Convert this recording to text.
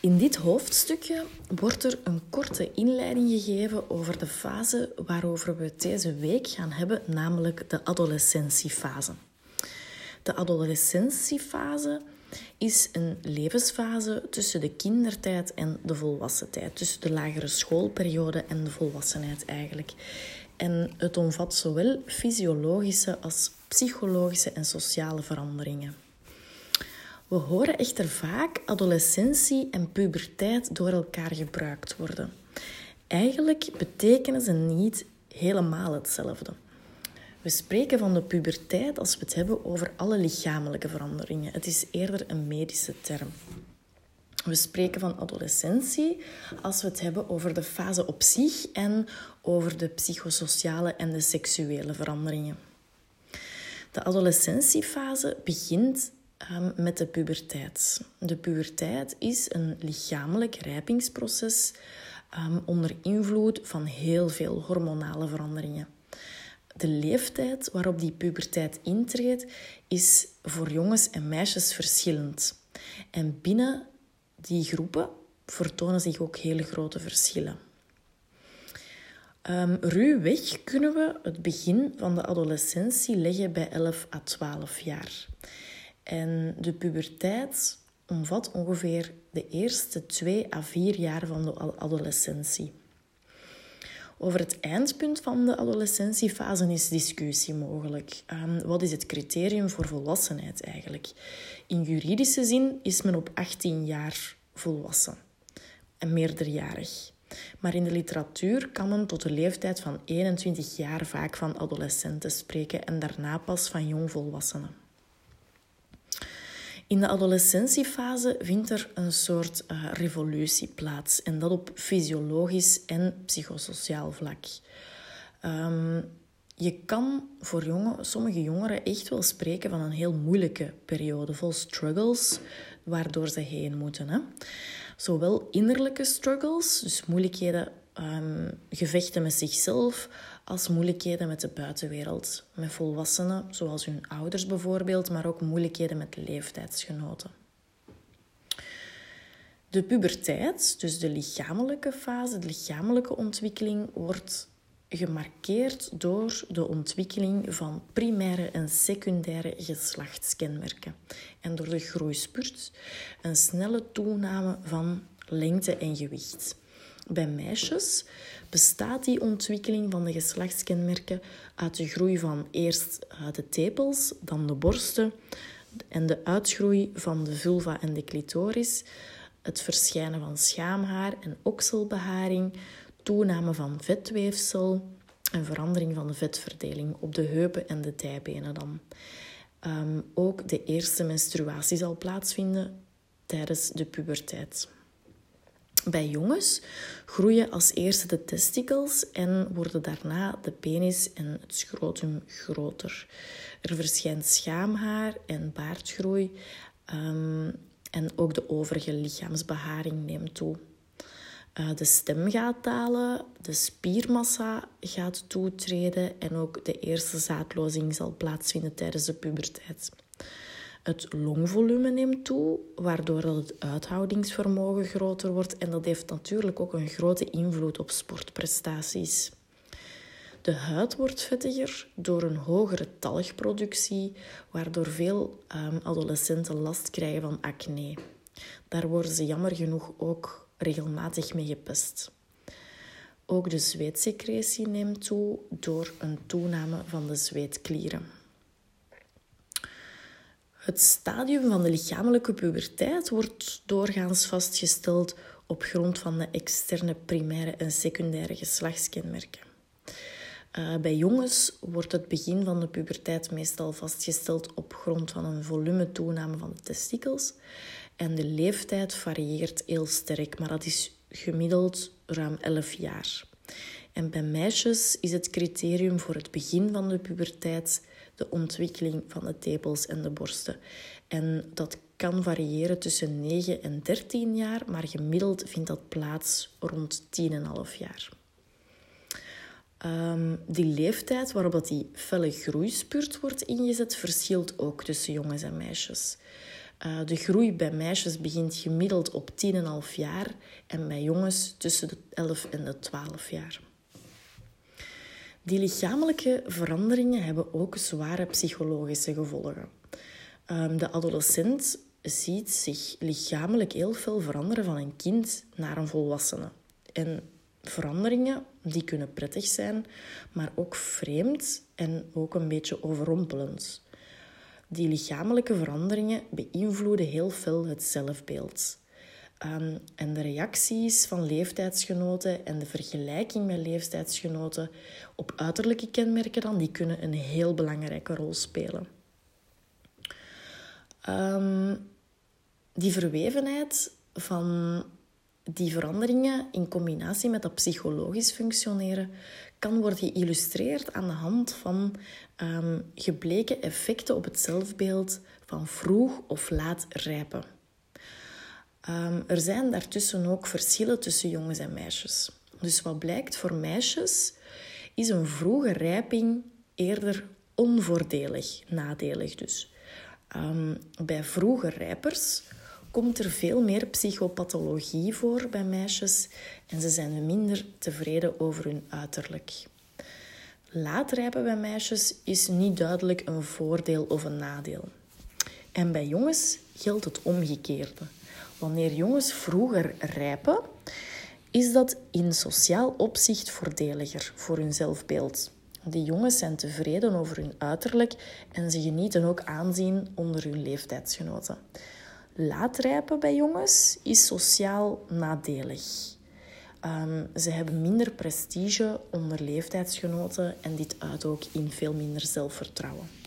In dit hoofdstukje wordt er een korte inleiding gegeven over de fase waarover we deze week gaan hebben, namelijk de adolescentiefase. De adolescentiefase is een levensfase tussen de kindertijd en de volwassen tijd, tussen de lagere schoolperiode en de volwassenheid eigenlijk. En het omvat zowel fysiologische als psychologische en sociale veranderingen. We horen echter vaak adolescentie en puberteit door elkaar gebruikt worden. Eigenlijk betekenen ze niet helemaal hetzelfde. We spreken van de puberteit als we het hebben over alle lichamelijke veranderingen. Het is eerder een medische term. We spreken van adolescentie als we het hebben over de fase op zich en over de psychosociale en de seksuele veranderingen. De adolescentiefase begint met de puberteit. De puberteit is een lichamelijk rijpingsproces um, onder invloed van heel veel hormonale veranderingen. De leeftijd waarop die puberteit intreedt is voor jongens en meisjes verschillend. En binnen die groepen vertonen zich ook hele grote verschillen. Um, ruwweg kunnen we het begin van de adolescentie leggen bij 11 à 12 jaar. En de puberteit omvat ongeveer de eerste 2 à 4 jaar van de adolescentie. Over het eindpunt van de adolescentiefase is discussie mogelijk. Um, wat is het criterium voor volwassenheid eigenlijk? In juridische zin is men op 18 jaar volwassen en meerderjarig. Maar in de literatuur kan men tot de leeftijd van 21 jaar vaak van adolescenten spreken en daarna pas van jongvolwassenen. In de adolescentiefase vindt er een soort uh, revolutie plaats en dat op fysiologisch en psychosociaal vlak. Um, je kan voor jongen, sommige jongeren echt wel spreken van een heel moeilijke periode, vol struggles, waardoor ze heen moeten. Hè? Zowel innerlijke struggles, dus moeilijkheden, um, gevechten met zichzelf, als moeilijkheden met de buitenwereld, met volwassenen, zoals hun ouders bijvoorbeeld, maar ook moeilijkheden met leeftijdsgenoten. De puberteit, dus de lichamelijke fase, de lichamelijke ontwikkeling, wordt gemarkeerd door de ontwikkeling van primaire en secundaire geslachtskenmerken en door de groeispurt, een snelle toename van lengte en gewicht. Bij meisjes bestaat die ontwikkeling van de geslachtskenmerken uit de groei van eerst eh, de tepels, dan de borsten en de uitgroei van de vulva en de clitoris, het verschijnen van schaamhaar en okselbeharing, toename van vetweefsel en verandering van de vetverdeling op de heupen en de dijbenen dan. Um, ook de eerste menstruatie zal plaatsvinden tijdens de puberteit. Bij jongens groeien als eerste de testicles en worden daarna de penis en het scrotum groter. Er verschijnt schaamhaar en baardgroei um, en ook de overige lichaamsbeharing neemt toe. Uh, de stem gaat dalen, de spiermassa gaat toetreden en ook de eerste zaadlozing zal plaatsvinden tijdens de puberteit. Het longvolume neemt toe, waardoor het uithoudingsvermogen groter wordt en dat heeft natuurlijk ook een grote invloed op sportprestaties. De huid wordt vettiger door een hogere talgproductie, waardoor veel um, adolescenten last krijgen van acne. Daar worden ze jammer genoeg ook regelmatig mee gepest. Ook de zweetsecretie neemt toe door een toename van de zweetklieren. Het stadium van de lichamelijke puberteit wordt doorgaans vastgesteld op grond van de externe primaire en secundaire geslachtskenmerken. Uh, bij jongens wordt het begin van de puberteit meestal vastgesteld op grond van een volumetoename van de testikels. En de leeftijd varieert heel sterk, maar dat is gemiddeld ruim 11 jaar. En bij meisjes is het criterium voor het begin van de puberteit de ontwikkeling van de tepels en de borsten. En dat kan variëren tussen 9 en 13 jaar, maar gemiddeld vindt dat plaats rond 10,5 jaar. Um, die leeftijd waarop dat die felle groeispurt wordt ingezet, verschilt ook tussen jongens en meisjes. Uh, de groei bij meisjes begint gemiddeld op 10,5 jaar en bij jongens tussen de 11 en de 12 jaar. Die lichamelijke veranderingen hebben ook zware psychologische gevolgen. Um, de adolescent ziet zich lichamelijk heel veel veranderen van een kind naar een volwassene. En veranderingen die kunnen prettig zijn, maar ook vreemd en ook een beetje overrompelend. Die lichamelijke veranderingen beïnvloeden heel veel het zelfbeeld. Um, en de reacties van leeftijdsgenoten en de vergelijking met leeftijdsgenoten op uiterlijke kenmerken dan, die kunnen een heel belangrijke rol spelen. Um, die verwevenheid van die veranderingen in combinatie met dat psychologisch functioneren kan worden geïllustreerd aan de hand van um, gebleken effecten op het zelfbeeld van vroeg of laat rijpen. Um, er zijn daartussen ook verschillen tussen jongens en meisjes. Dus wat blijkt voor meisjes is een vroege rijping eerder onvoordelig, nadelig dus. Um, bij vroege rijpers komt er veel meer psychopathologie voor bij meisjes en ze zijn minder tevreden over hun uiterlijk. Laat rijpen bij meisjes is niet duidelijk een voordeel of een nadeel. En bij jongens geldt het omgekeerde. Wanneer jongens vroeger rijpen, is dat in sociaal opzicht voordeliger voor hun zelfbeeld. Die jongens zijn tevreden over hun uiterlijk en ze genieten ook aanzien onder hun leeftijdsgenoten. Laatrijpen bij jongens is sociaal nadelig. Um, ze hebben minder prestige onder leeftijdsgenoten en dit uit ook in veel minder zelfvertrouwen.